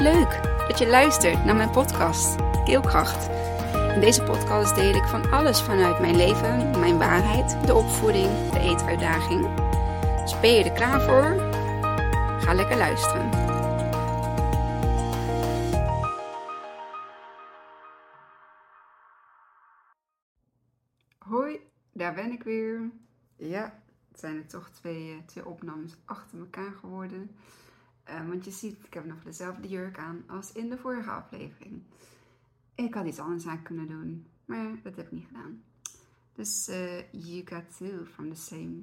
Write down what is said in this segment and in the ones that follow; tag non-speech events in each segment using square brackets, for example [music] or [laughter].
Wat leuk dat je luistert naar mijn podcast Keelkracht. In deze podcast deel ik van alles vanuit mijn leven, mijn waarheid, de opvoeding, de eetuitdaging. Dus ben je er klaar voor? Ga lekker luisteren. Hoi, daar ben ik weer. Ja, het zijn er toch twee, eh, twee opnames achter elkaar geworden. Uh, want je ziet, ik heb nog dezelfde jurk aan als in de vorige aflevering. Ik had iets anders aan kunnen doen, maar dat heb ik niet gedaan. Dus uh, you got two from the same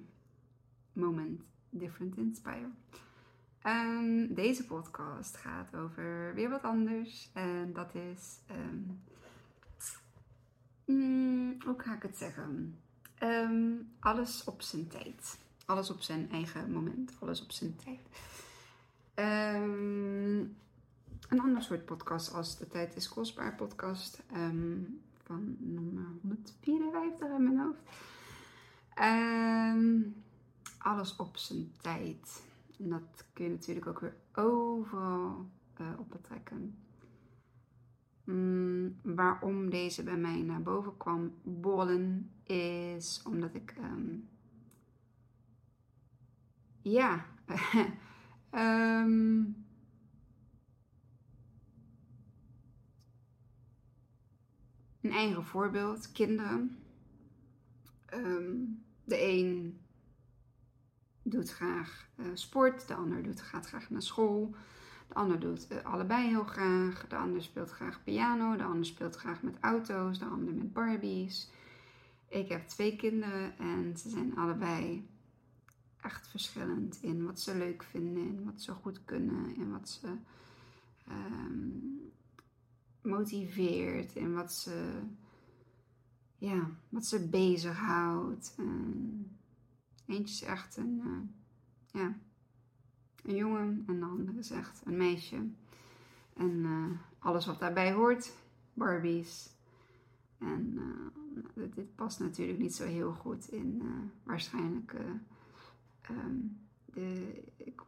moment, different inspire. Um, deze podcast gaat over weer wat anders. En dat is, um, mm, hoe ga ik het zeggen? Um, alles op zijn tijd. Alles op zijn eigen moment. Alles op zijn tijd. Um, een ander soort podcast als De Tijd is Kostbaar podcast. Um, van nummer 154 in mijn hoofd. Um, alles op zijn tijd. En dat kun je natuurlijk ook weer overal uh, op. Mm, waarom deze bij mij naar boven kwam bollen is omdat ik um, ja [laughs] Um, een eigen voorbeeld, kinderen. Um, de een doet graag uh, sport, de ander doet, gaat graag naar school. De ander doet uh, allebei heel graag. De ander speelt graag piano, de ander speelt graag met auto's, de ander met Barbies. Ik heb twee kinderen en ze zijn allebei echt verschillend in wat ze leuk vinden en wat ze goed kunnen en wat ze um, motiveert en wat ze, ja, wat ze bezighoudt. Um, eentje is echt een, uh, ja, een jongen en de andere is echt een meisje. En uh, alles wat daarbij hoort, Barbies. En uh, dit past natuurlijk niet zo heel goed in waarschijnlijk de,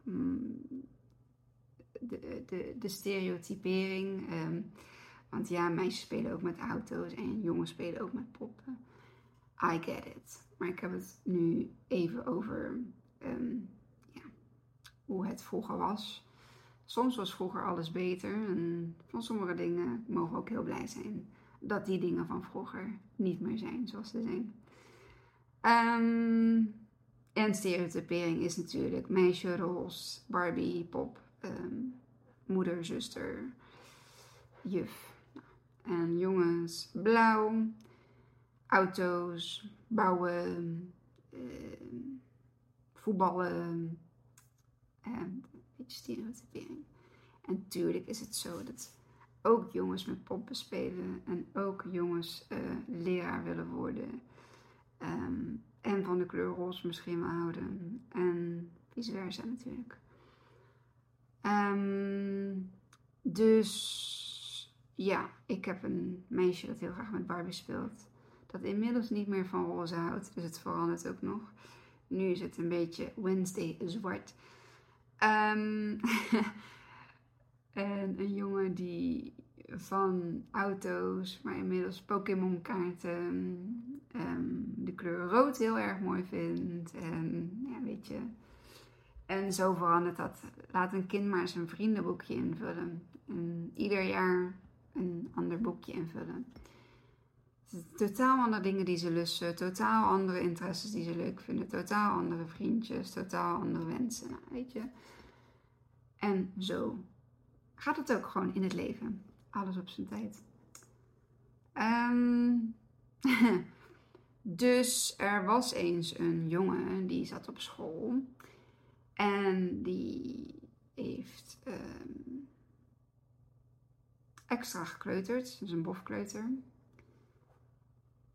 mm, de, de, de, stereotypering. Um, want ja, meisjes spelen ook met auto's en jongens spelen ook met poppen. I get it. Maar ik heb het nu even over um, ja, hoe het vroeger was. Soms was vroeger alles beter en van sommige dingen mogen we ook heel blij zijn dat die dingen van vroeger niet meer zijn zoals ze zijn. Um, en stereotypering is natuurlijk meisje, roze, Barbie, pop, um, moeder, zuster, juf. En jongens, blauw, auto's, bouwen, uh, voetballen. En een beetje stereotypering. En natuurlijk is het zo dat ook jongens met poppen spelen en ook jongens uh, leraar willen worden. Um, en van de kleur roze misschien wel houden. En vice versa natuurlijk. Um, dus ja, ik heb een meisje dat heel graag met Barbie speelt. Dat inmiddels niet meer van roze houdt. Dus het verandert ook nog. Nu is het een beetje Wednesday zwart. Um, [laughs] en een jongen die van auto's, maar inmiddels Pokémon kaarten, um, de kleur rood heel erg mooi vindt. En ja, weet je. En zo verandert dat. Laat een kind maar zijn vriendenboekje invullen. En ieder jaar een ander boekje invullen. Totaal andere dingen die ze lussen, totaal andere interesses die ze leuk vinden, totaal andere vriendjes, totaal andere wensen. Weet je. En zo gaat het ook gewoon in het leven. Alles op zijn tijd. Um, [laughs] dus er was eens een jongen die zat op school. En die heeft um, extra gekleuterd. Dus een bofkleuter.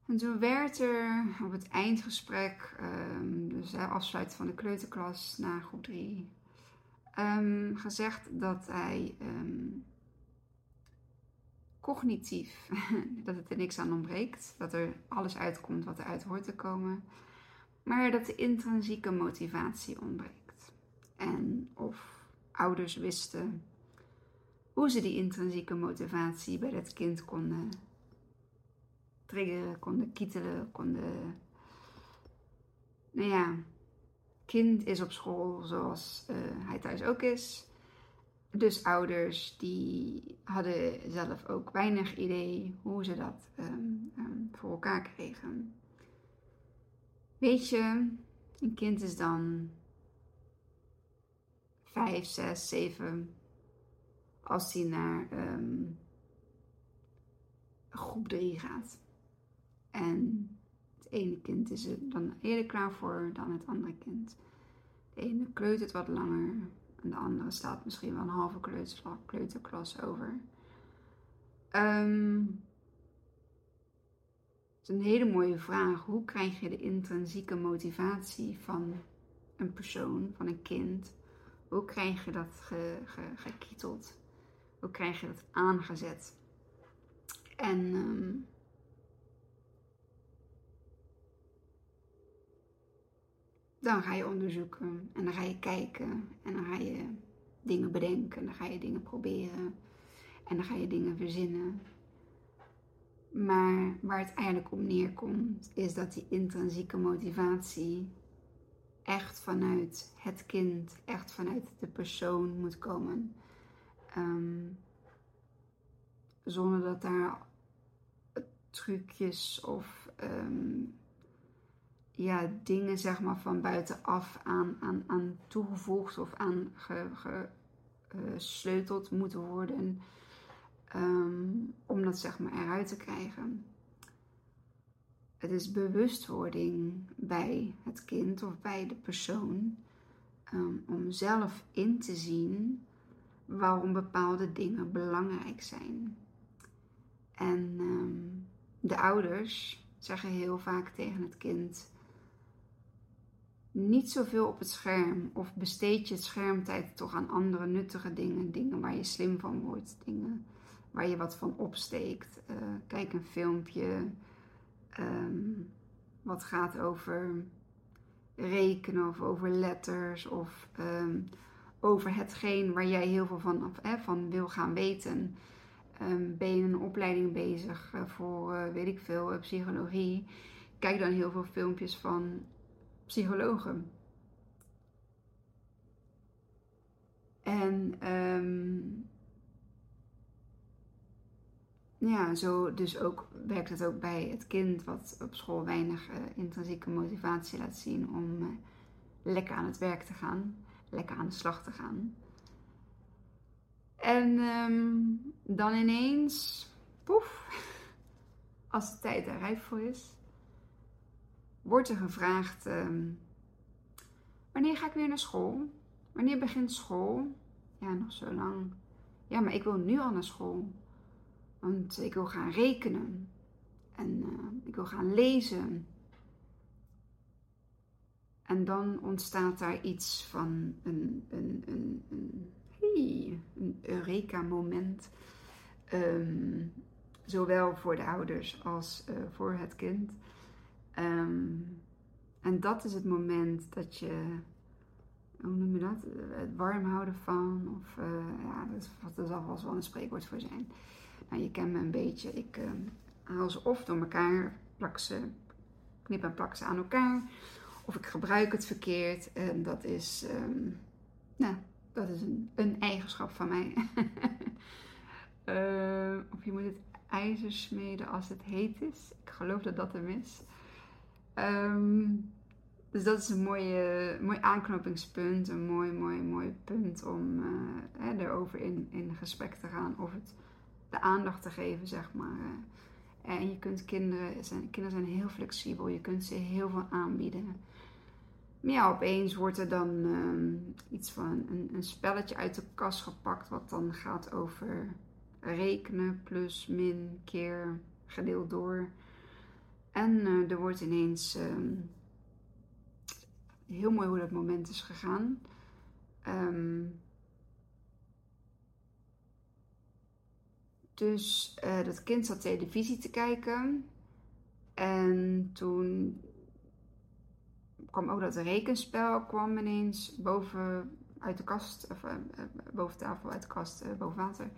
En toen werd er op het eindgesprek, um, dus afsluiten van de kleuterklas na groep 3, um, gezegd dat hij cognitief, [laughs] dat het er niks aan ontbreekt, dat er alles uitkomt wat eruit hoort te komen, maar dat de intrinsieke motivatie ontbreekt. En of ouders wisten hoe ze die intrinsieke motivatie bij dat kind konden triggeren, konden kietelen, konden. Nou ja, kind is op school zoals uh, hij thuis ook is. Dus ouders die hadden zelf ook weinig idee hoe ze dat um, um, voor elkaar kregen. Weet je, een kind is dan 5, 6, 7 als hij naar um, groep 3 gaat. En het ene kind is er dan eerder klaar voor dan het andere kind. De ene kleutert wat langer en de andere staat misschien wel een halve kleuterklas over. Um, het is een hele mooie vraag. Hoe krijg je de intrinsieke motivatie van een persoon, van een kind? Hoe krijg je dat ge, ge, gekieteld? Hoe krijg je dat aangezet? En um, dan ga je onderzoeken en dan ga je kijken en dan ga je dingen bedenken, en dan ga je dingen proberen en dan ga je dingen verzinnen. Maar waar het eigenlijk op neerkomt, is dat die intrinsieke motivatie echt vanuit het kind, echt vanuit de persoon moet komen. Um, zonder dat daar trucjes of um, ja, dingen zeg maar, van buitenaf aan, aan, aan toegevoegd of aan gesleuteld ge, moeten worden. Um, om dat zeg maar eruit te krijgen. Het is bewustwording bij het kind of bij de persoon um, om zelf in te zien waarom bepaalde dingen belangrijk zijn. En um, de ouders zeggen heel vaak tegen het kind: niet zoveel op het scherm of besteed je het schermtijd toch aan andere nuttige dingen, dingen waar je slim van wordt, dingen waar je wat van opsteekt. Uh, kijk een filmpje um, wat gaat over rekenen of over letters of um, over hetgeen waar jij heel veel van, eh, van wil gaan weten. Um, ben je een opleiding bezig uh, voor, uh, weet ik veel, psychologie? Kijk dan heel veel filmpjes van psychologen. En um, ja, zo dus ook werkt het ook bij het kind wat op school weinig uh, intrinsieke motivatie laat zien om uh, lekker aan het werk te gaan, lekker aan de slag te gaan. En um, dan ineens, poef, [laughs] als de tijd er rijp voor is, wordt er gevraagd: um, Wanneer ga ik weer naar school? Wanneer begint school? Ja, nog zo lang. Ja, maar ik wil nu al naar school. Want ik wil gaan rekenen. En uh, ik wil gaan lezen. En dan ontstaat daar iets van een, een, een, een, een Eureka-moment. Um, zowel voor de ouders als uh, voor het kind. Um, en dat is het moment dat je, hoe noem je dat? Het warm houden van, of uh, ja, dat, dat zal wel een spreekwoord voor zijn. Nou, je kent me een beetje. Ik haal ze of door elkaar, plak ze, knip en plak ze aan elkaar. Of ik gebruik het verkeerd. En dat is, nou, dat is een, een eigenschap van mij. [laughs] of je moet het ijzer smeden als het heet is. Ik geloof dat dat hem is. Um, dus dat is een mooie, mooi aanknopingspunt, een mooi, mooi, mooi punt om uh, hè, erover in, in gesprek te gaan. Of het de aandacht te geven, zeg maar. En je kunt kinderen, zijn, kinderen zijn heel flexibel, je kunt ze heel veel aanbieden. Maar ja, opeens wordt er dan um, iets van een, een, spelletje uit de kast gepakt, wat dan gaat over rekenen, plus, min, keer, gedeeld door. En uh, er wordt ineens um, heel mooi hoe dat moment is gegaan. Um, Dus uh, dat kind zat televisie te kijken. En toen kwam ook dat rekenspel kwam ineens boven, uit de kast, of boven tafel, uit de kast, boven water.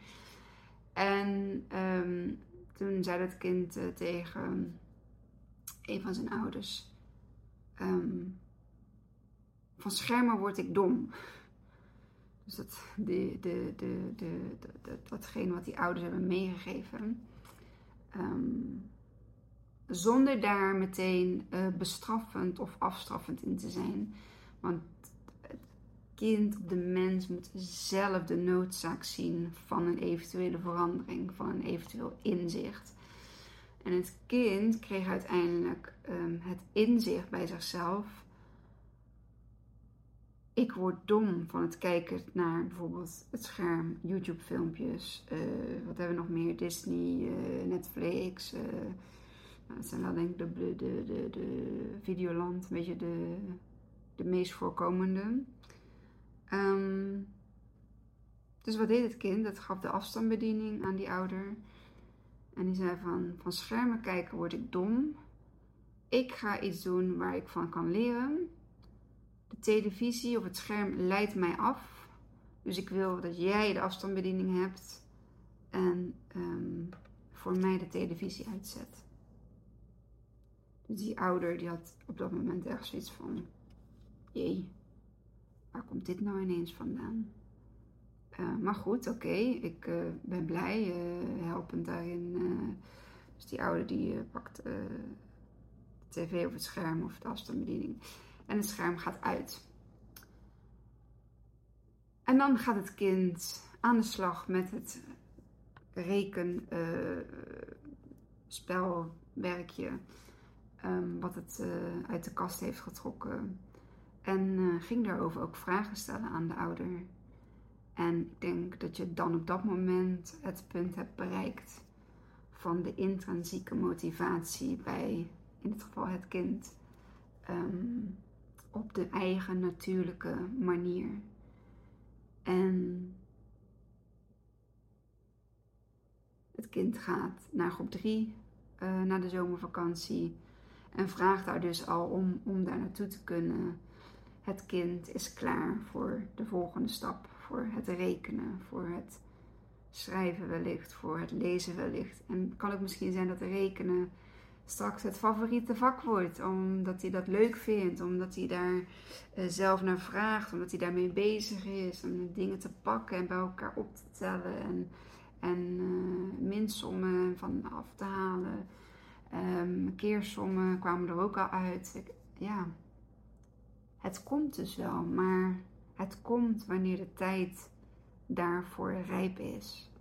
En ehm, toen zei dat kind tegen een van zijn ouders: ehm, Van schermen word ik dom. Dus dat, de, de, de, de, datgene wat die ouders hebben meegegeven. Um, zonder daar meteen uh, bestraffend of afstraffend in te zijn. Want het kind, de mens, moet zelf de noodzaak zien van een eventuele verandering, van een eventueel inzicht. En het kind kreeg uiteindelijk um, het inzicht bij zichzelf ik word dom van het kijken naar bijvoorbeeld het scherm, YouTube-filmpjes. Uh, wat hebben we nog meer? Disney, uh, Netflix. Uh, nou, dat zijn wel denk ik de, de, de, de, Videoland, een beetje de, de meest voorkomende. Um, dus wat deed het kind? Dat gaf de afstandsbediening aan die ouder. En die zei van, van schermen kijken word ik dom. Ik ga iets doen waar ik van kan leren. De televisie of het scherm leidt mij af. Dus ik wil dat jij de afstandsbediening hebt en um, voor mij de televisie uitzet. Dus die ouder die had op dat moment echt zoiets van: jee, waar komt dit nou ineens vandaan? Uh, maar goed, oké, ik uh, ben blij, uh, helpend daarin. dus die ouder die pakt de tv of het scherm of de afstandsbediening en het scherm gaat uit. En dan gaat het kind aan de slag met het rekenspelwerkje um, wat het uit de kast heeft getrokken. En ging daarover ook vragen stellen aan de ouder. En ik denk dat je dan op dat moment het punt hebt bereikt van de intrinsieke motivatie bij, in dit geval het kind. Um, op de eigen natuurlijke manier. En het kind gaat naar groep 3 uh, eh, na de zomervakantie en vraagt daar dus al om, om daar naartoe te kunnen. Het kind is klaar voor de volgende stap, voor het rekenen, voor het schrijven wellicht, voor het lezen wellicht. En kan het misschien zijn dat rekenen straks het favoriete vak wordt. Omdat hij dat leuk vindt, omdat hij daar uh, zelf naar vraagt, omdat hij daarmee bezig is. Om dingen te pakken en bij elkaar op te tellen en, en uh, minsommen van af te halen. Um, keersommen kwamen er ook al uit. Ja, het komt dus wel, maar het komt wanneer de tijd daarvoor rijp is.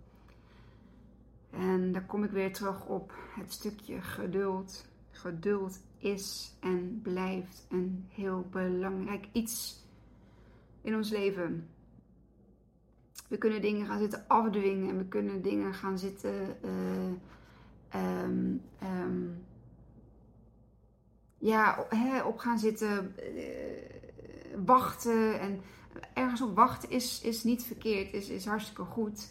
En daar kom ik weer terug op het stukje geduld. Geduld is en blijft een heel belangrijk iets in ons leven. We kunnen dingen gaan zitten afdwingen en we kunnen dingen gaan zitten. Uh, um, um, ja, op gaan zitten uh, wachten. En ergens op wachten is, is niet verkeerd, is, is hartstikke goed.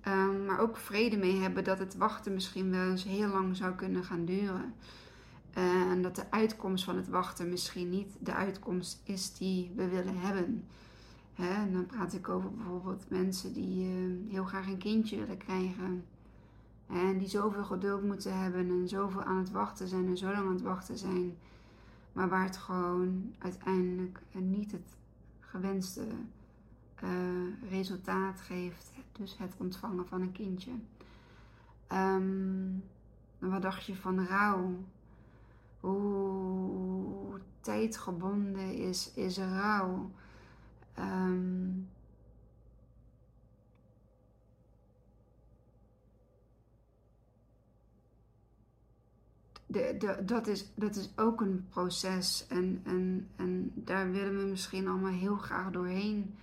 Ehm, maar ook vrede mee hebben dat het wachten misschien wel eens heel lang zou kunnen gaan duren. Uh, en dat de uitkomst van het wachten misschien niet de uitkomst is die we willen hebben. Hè? Dan praat ik over bijvoorbeeld mensen die uh, heel graag een kindje willen krijgen. En die zoveel geduld moeten hebben en zoveel aan het wachten zijn en zo lang aan het wachten zijn. Maar waar het gewoon uiteindelijk niet het gewenste uh, resultaat geeft. Dus het ontvangen van een kindje. Um, wat dacht je van rouw? Hoe tijdgebonden is, is rouw? Um, de, dat, is, dat is ook een proces en, en, en daar willen we misschien allemaal heel graag doorheen.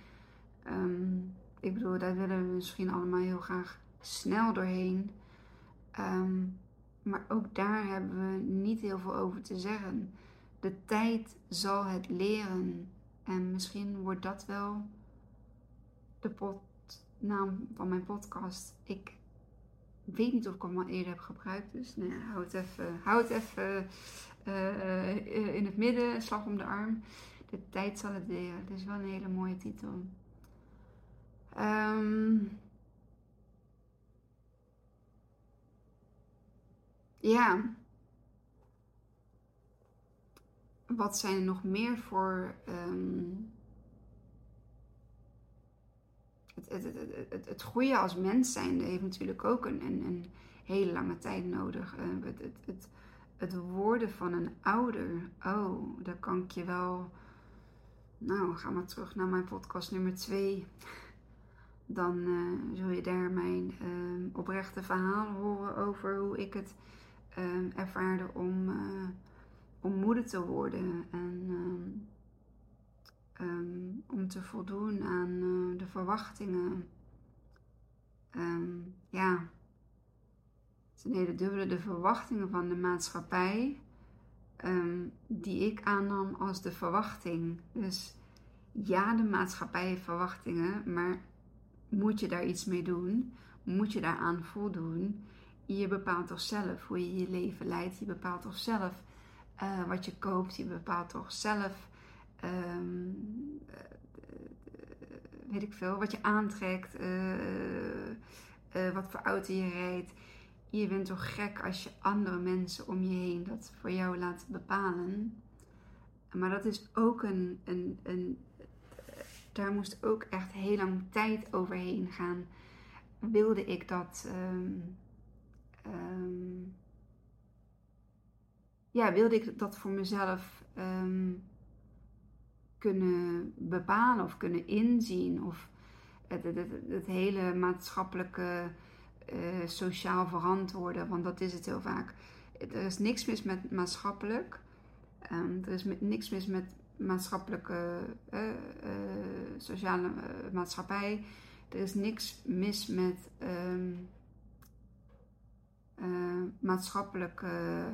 Um, ik bedoel, daar willen we misschien allemaal heel graag snel doorheen. Um, maar ook daar hebben we niet heel veel over te zeggen. De tijd zal het leren. En misschien wordt dat wel de naam van mijn podcast. Ik weet niet of ik hem al eerder heb gebruikt. Dus nou ja, hou het even, hou het even uh, uh, in het midden, slag om de arm. De tijd zal het leren. Dat is wel een hele mooie titel. Ehm, ja. Wat zijn er nog meer voor ehm, het, het, het, het, groeien als mens zijn heeft natuurlijk ook een, een, hele lange tijd nodig. Uh, het, het, het, worden van een ouder, oh, daar kan ik je wel. Nou, ga maar terug naar mijn podcast nummer 2. Dan uh, zul je daar mijn uh, oprechte verhaal horen over hoe ik het ervaarde om, om moeder te worden. En um, om te voldoen aan de verwachtingen. Um, ja, hele dubbele de verwachtingen van de maatschappij, um, die ik aannam als de verwachting. Dus ja, de maatschappij heeft verwachtingen, maar moet je daar iets mee doen? Moet je daaraan voldoen? Je bepaalt toch zelf hoe je je leven leidt. Je bepaalt toch zelf uh, wat je koopt. Je bepaalt toch zelf, um, weet ik veel, wat je aantrekt. Uh, wat voor auto je rijdt je bent toch gek als je andere mensen om je heen dat voor jou laat bepalen. Maar dat is ook een, een, een daar moest ook echt heel lang tijd overheen gaan. Wilde ik dat, um, um, ja, wilde ik dat voor mezelf kunnen bepalen of kunnen inzien? Of het, het, het, hele maatschappelijke uh, sociaal verantwoorden, want dat is het heel vaak. Er is niks mis met maatschappelijk. Um, er is niks mis met maatschappelijke, uh, uh, sociale maatschappij. Er is niks mis met um, maatschappelijke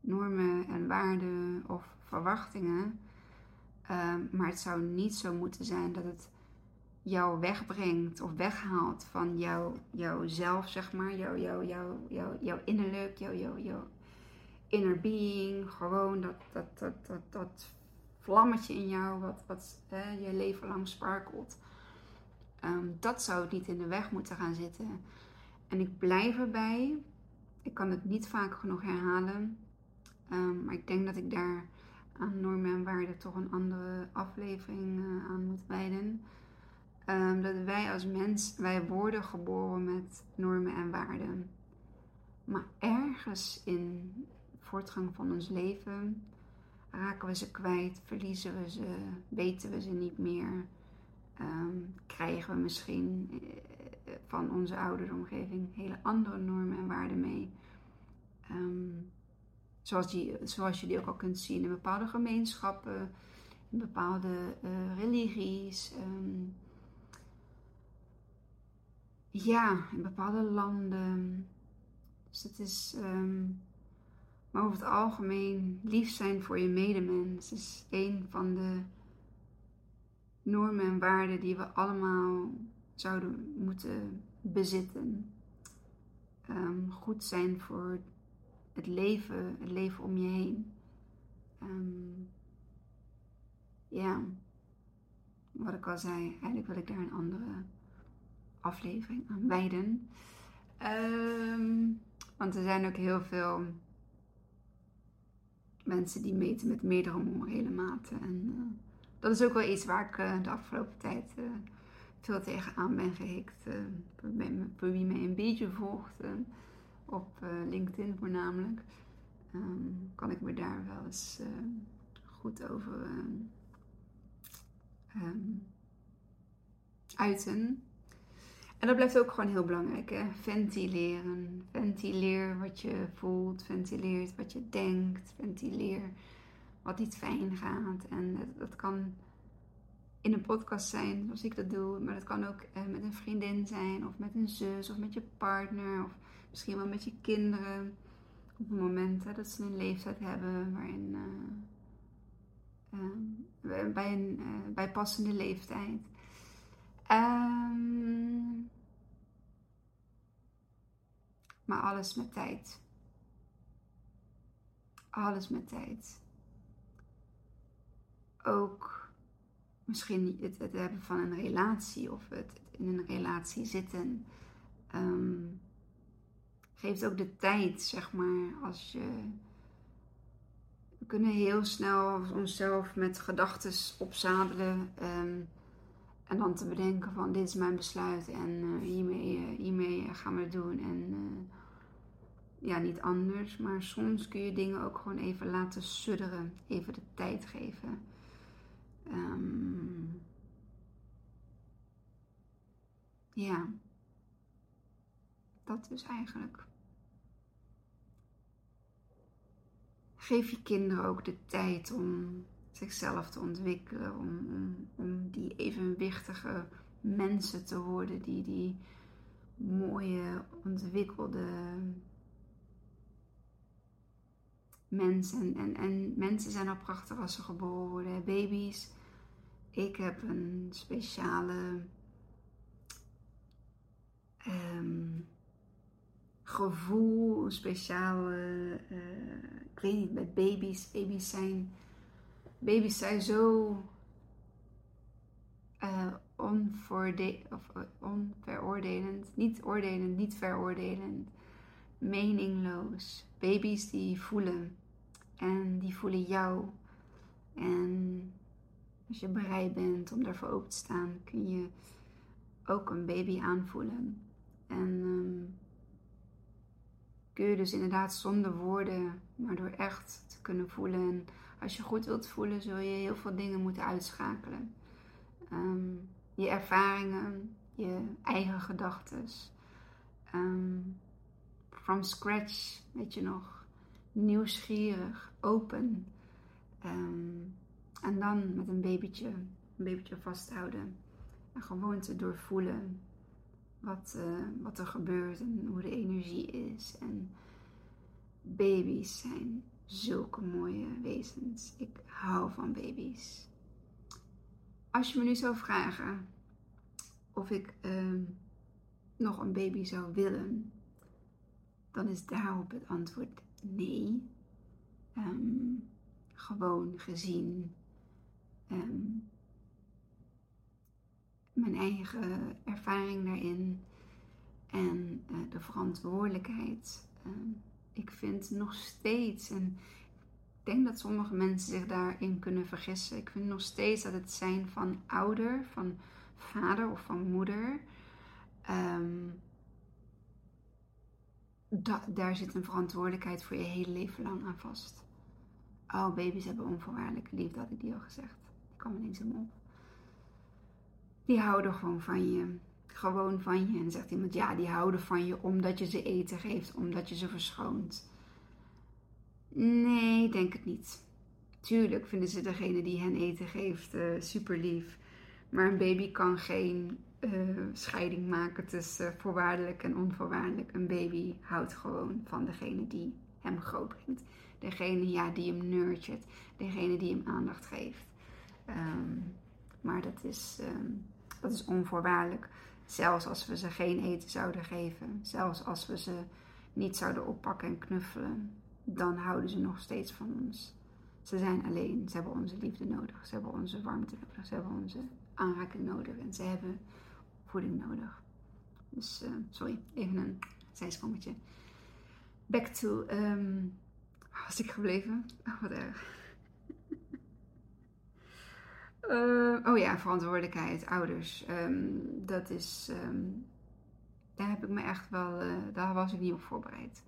normen en waarden of verwachtingen. Um, maar het zou niet zo moeten zijn dat het jou wegbrengt of weghaalt van jou, jouzelf, zeg maar, jouw jou, jou, jou, jouw innerlijk, jouw, jouw, jouw inner being, gewoon dat, dat, dat, dat, dat vlammetje in jou wat, wat hè, je leven lang sparkelt. Ehm, dat zou het niet in de weg moeten gaan zitten. En ik blijf erbij. Ik kan het niet vaak genoeg herhalen. Um, maar ik denk dat ik daar aan normen en waarden toch een andere aflevering uh, aan moet wijden. Um, dat wij als mens, wij worden geboren met normen en waarden. Maar ergens in voortgang van ons leven raken we ze kwijt, verliezen we ze, weten we ze niet meer. Um, krijgen we misschien uh, van onze ouderomgeving hele andere normen en waarden mee. Um, zoals, die, zoals je die ook al kunt zien in bepaalde gemeenschappen, in bepaalde uh, religies. Um, ja, in bepaalde landen. Dus het is, um, maar over het algemeen, lief zijn voor je medemens is een van de normen en waarden die we allemaal zouden moeten bezitten. Um, goed zijn voor het leven, het leven om je heen. Um, ja, wat ik al zei, eigenlijk wil ik daar een andere aflevering aan wijden. Um, want er zijn ook heel veel mensen die meten met meerdere morele maten. En uh, dat is ook wel iets waar ik uh, de afgelopen tijd uh, veel tegenaan ben gehikt. Voor, wie mij een beetje volgt, op LinkedIn voornamelijk, um, kan ik me daar wel eens goed over um, uiten. En dat blijft ook gewoon heel belangrijk. Hè? Ventileren. Ventileer wat je voelt. Ventileer wat je denkt. Ventileer wat niet fijn gaat. En dat, dat kan in een podcast zijn, zoals ik dat doe. Maar dat kan ook eh, met een vriendin zijn. Of met een zus. Of met je partner. Of misschien wel met je kinderen. Op het moment hè, dat ze een leeftijd hebben waarin... Uh, uh, bij een bijpassende leeftijd. Um, maar alles met tijd. Alles met tijd. ook misschien het, het hebben van een relatie of het in een relatie zitten. Ehm, geeft ook de tijd, zeg maar, als je. We kunnen heel snel onszelf met gedachten opzadelen. Um, en dan te bedenken van dit is mijn besluit en uh, hiermee, uh, hiermee gaan we het doen. En ja, niet anders. Maar soms kun je dingen ook gewoon even laten sudderen. Even de tijd geven. Um, ja. Dat dus eigenlijk. Geef je kinderen ook de tijd om zichzelf te ontwikkelen, om, om, om die evenwichtige mensen te worden, die die mooie, ontwikkelde mensen. En, en, en mensen zijn al prachtig als ze geboren worden, baby's. Ik heb een speciale um, gevoel, een speciale, uh, ik weet niet, met baby's. Baby's zijn, baby's zijn zo uh, onvoorde of, uh, onveroordelend, niet oordelend, niet veroordelend, meningloos. Baby's die voelen en die voelen jou. En als je bereid bent om daarvoor open te staan, kun je ook een baby aanvoelen. En um, je dus inderdaad zonder woorden, maar door echt te kunnen voelen. En als je goed wilt voelen, zul je heel veel dingen moeten uitschakelen. Um, je ervaringen, je eigen gedachten. Um, from scratch, weet je nog. Nieuwsgierig, open. Um, en dan met een babytje, een babytje vasthouden. En gewoon te doorvoelen wat, uh, wat er gebeurt en hoe de energie is. En baby's zijn zulke mooie wezens. Ik hou van baby's. Als je me nu zou vragen of ik uh, nog een baby zou willen, dan is daarop het antwoord nee. Um, gewoon gezien um, mijn eigen ervaring daarin en uh, de verantwoordelijkheid. Uh, ik vind nog steeds, en ik denk dat sommige mensen zich daarin kunnen vergissen, ik vind nog steeds dat het zijn van ouder, van vader of van moeder, da daar zit een verantwoordelijkheid voor je hele leven lang aan vast. Oh, baby's hebben onvoorwaardelijke liefde, had ik die al gezegd. Die kwam ineens in me die houden gewoon van je. Gewoon van je. En zegt iemand, ja, die houden van je omdat je ze eten geeft, omdat je ze verschoont. Nee, denk het niet. Tuurlijk vinden ze degene die hen eten geeft uh, super lief. Maar een baby kan geen uh, scheiding maken tussen voorwaardelijk en onvoorwaardelijk. Een baby houdt gewoon van degene die hem grootbrengt. Degene ja, die hem nurturet. Degene die hem aandacht geeft. Um, maar dat is, um, dat is onvoorwaardelijk. Zelfs als we ze geen eten zouden geven, zelfs als we ze niet zouden oppakken en knuffelen, dan houden ze nog steeds van ons. Ze zijn alleen, ze hebben onze liefde nodig, ze hebben onze warmte nodig, ze hebben onze aanraking nodig en ze hebben voeding nodig. Dus, uh, sorry, even een zijsprongetje. Back to, waar was ik gebleven? Oh, wat erg. Uh, oh ja, verantwoordelijkheid, ouders. Um, dat is. Um, daar heb ik me echt wel. Uh, daar was ik niet op voorbereid.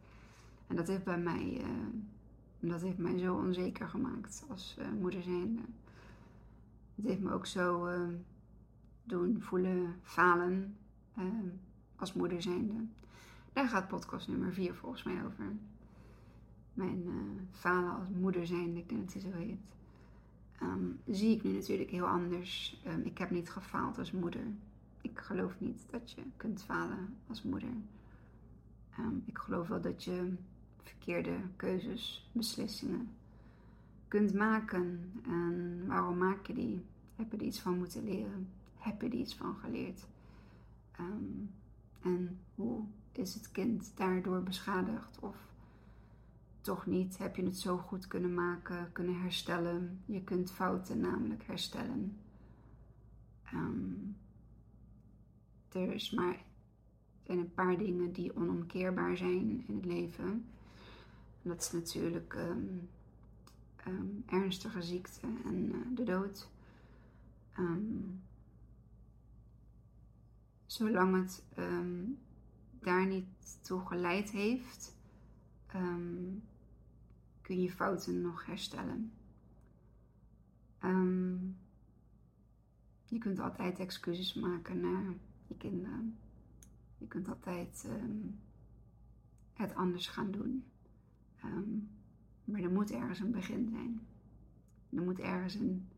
En dat heeft bij mij. Uh, dat heeft mij zo onzeker gemaakt als moeder zijnde. Het heeft me ook zo ehm, doen voelen, falen als moeder zijnde. Daar gaat podcast nummer 4 volgens mij over. Mijn falen als moeder zijnde, ik denk dat hij zo heet um, zie ik nu natuurlijk heel anders. Um, ik heb niet gefaald als moeder. Ik geloof niet dat je kunt falen als moeder. Um, ik geloof wel dat je verkeerde keuzes, beslissingen kunt maken. En waarom maak je die? Heb je er iets van moeten leren? Heb je er iets van geleerd? en hoe is het kind daardoor beschadigd? Of toch niet heb je het zo goed kunnen maken, kunnen herstellen. Je kunt fouten namelijk herstellen. Um, er is maar een paar dingen die onomkeerbaar zijn in het leven. dat is natuurlijk um, um, ernstige ziekte en uh, de dood. zolang het daar niet toe geleid heeft, je fouten nog herstellen. Um, je kunt altijd excuses maken naar je kinderen. Je kunt altijd um, het anders gaan doen. Um, maar er moet ergens een begin zijn. Er moet ergens een,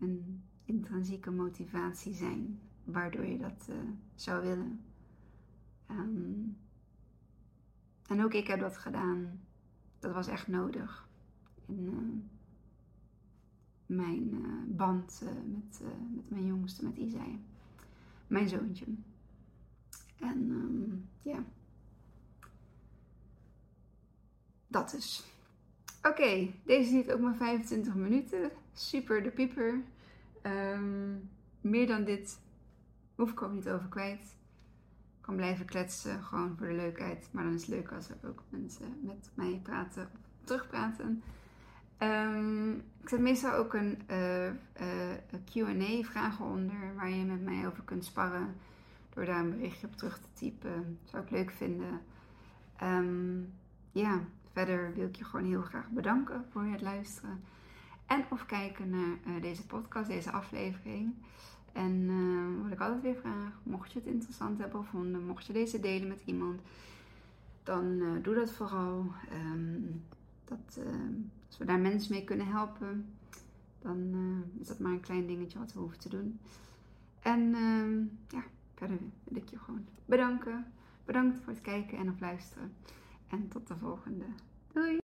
een intrinsieke motivatie zijn waardoor je dat uh, zou willen. En ook ik heb dat gedaan. Dat was echt nodig. In, uh, mijn uh, band uh, met, met mijn jongste, met Isai. Mijn zoontje. En um, ja. Dat is. Oké, deze duurt ook maar 25 minuten. Super de pieper. Um, meer dan dit hoef ik ook niet over kwijt. Kan blijven kletsen, gewoon voor de leukheid. Maar dan is het leuk als er ook mensen met mij praten of terugpraten. Um, ik zet meestal ook een uh, uh, QA vragen onder waar je met mij over kunt sparren. Door daar een berichtje op terug te typen. Zou ik leuk vinden. Um, ja, verder wil ik je gewoon heel graag bedanken voor het luisteren. En of kijken naar uh, deze podcast, deze aflevering. En wat ik altijd weer vraag, mocht je het interessant hebben gevonden, mocht je deze delen met iemand, dan doe dat vooral. Um, dat, als we daar mensen mee kunnen helpen, dan uh, is dat maar een klein dingetje wat we hoeven te doen. En uh, ja, verder wil ik je gewoon bedanken. Bedankt voor het kijken en of luisteren. En tot de volgende. Doei!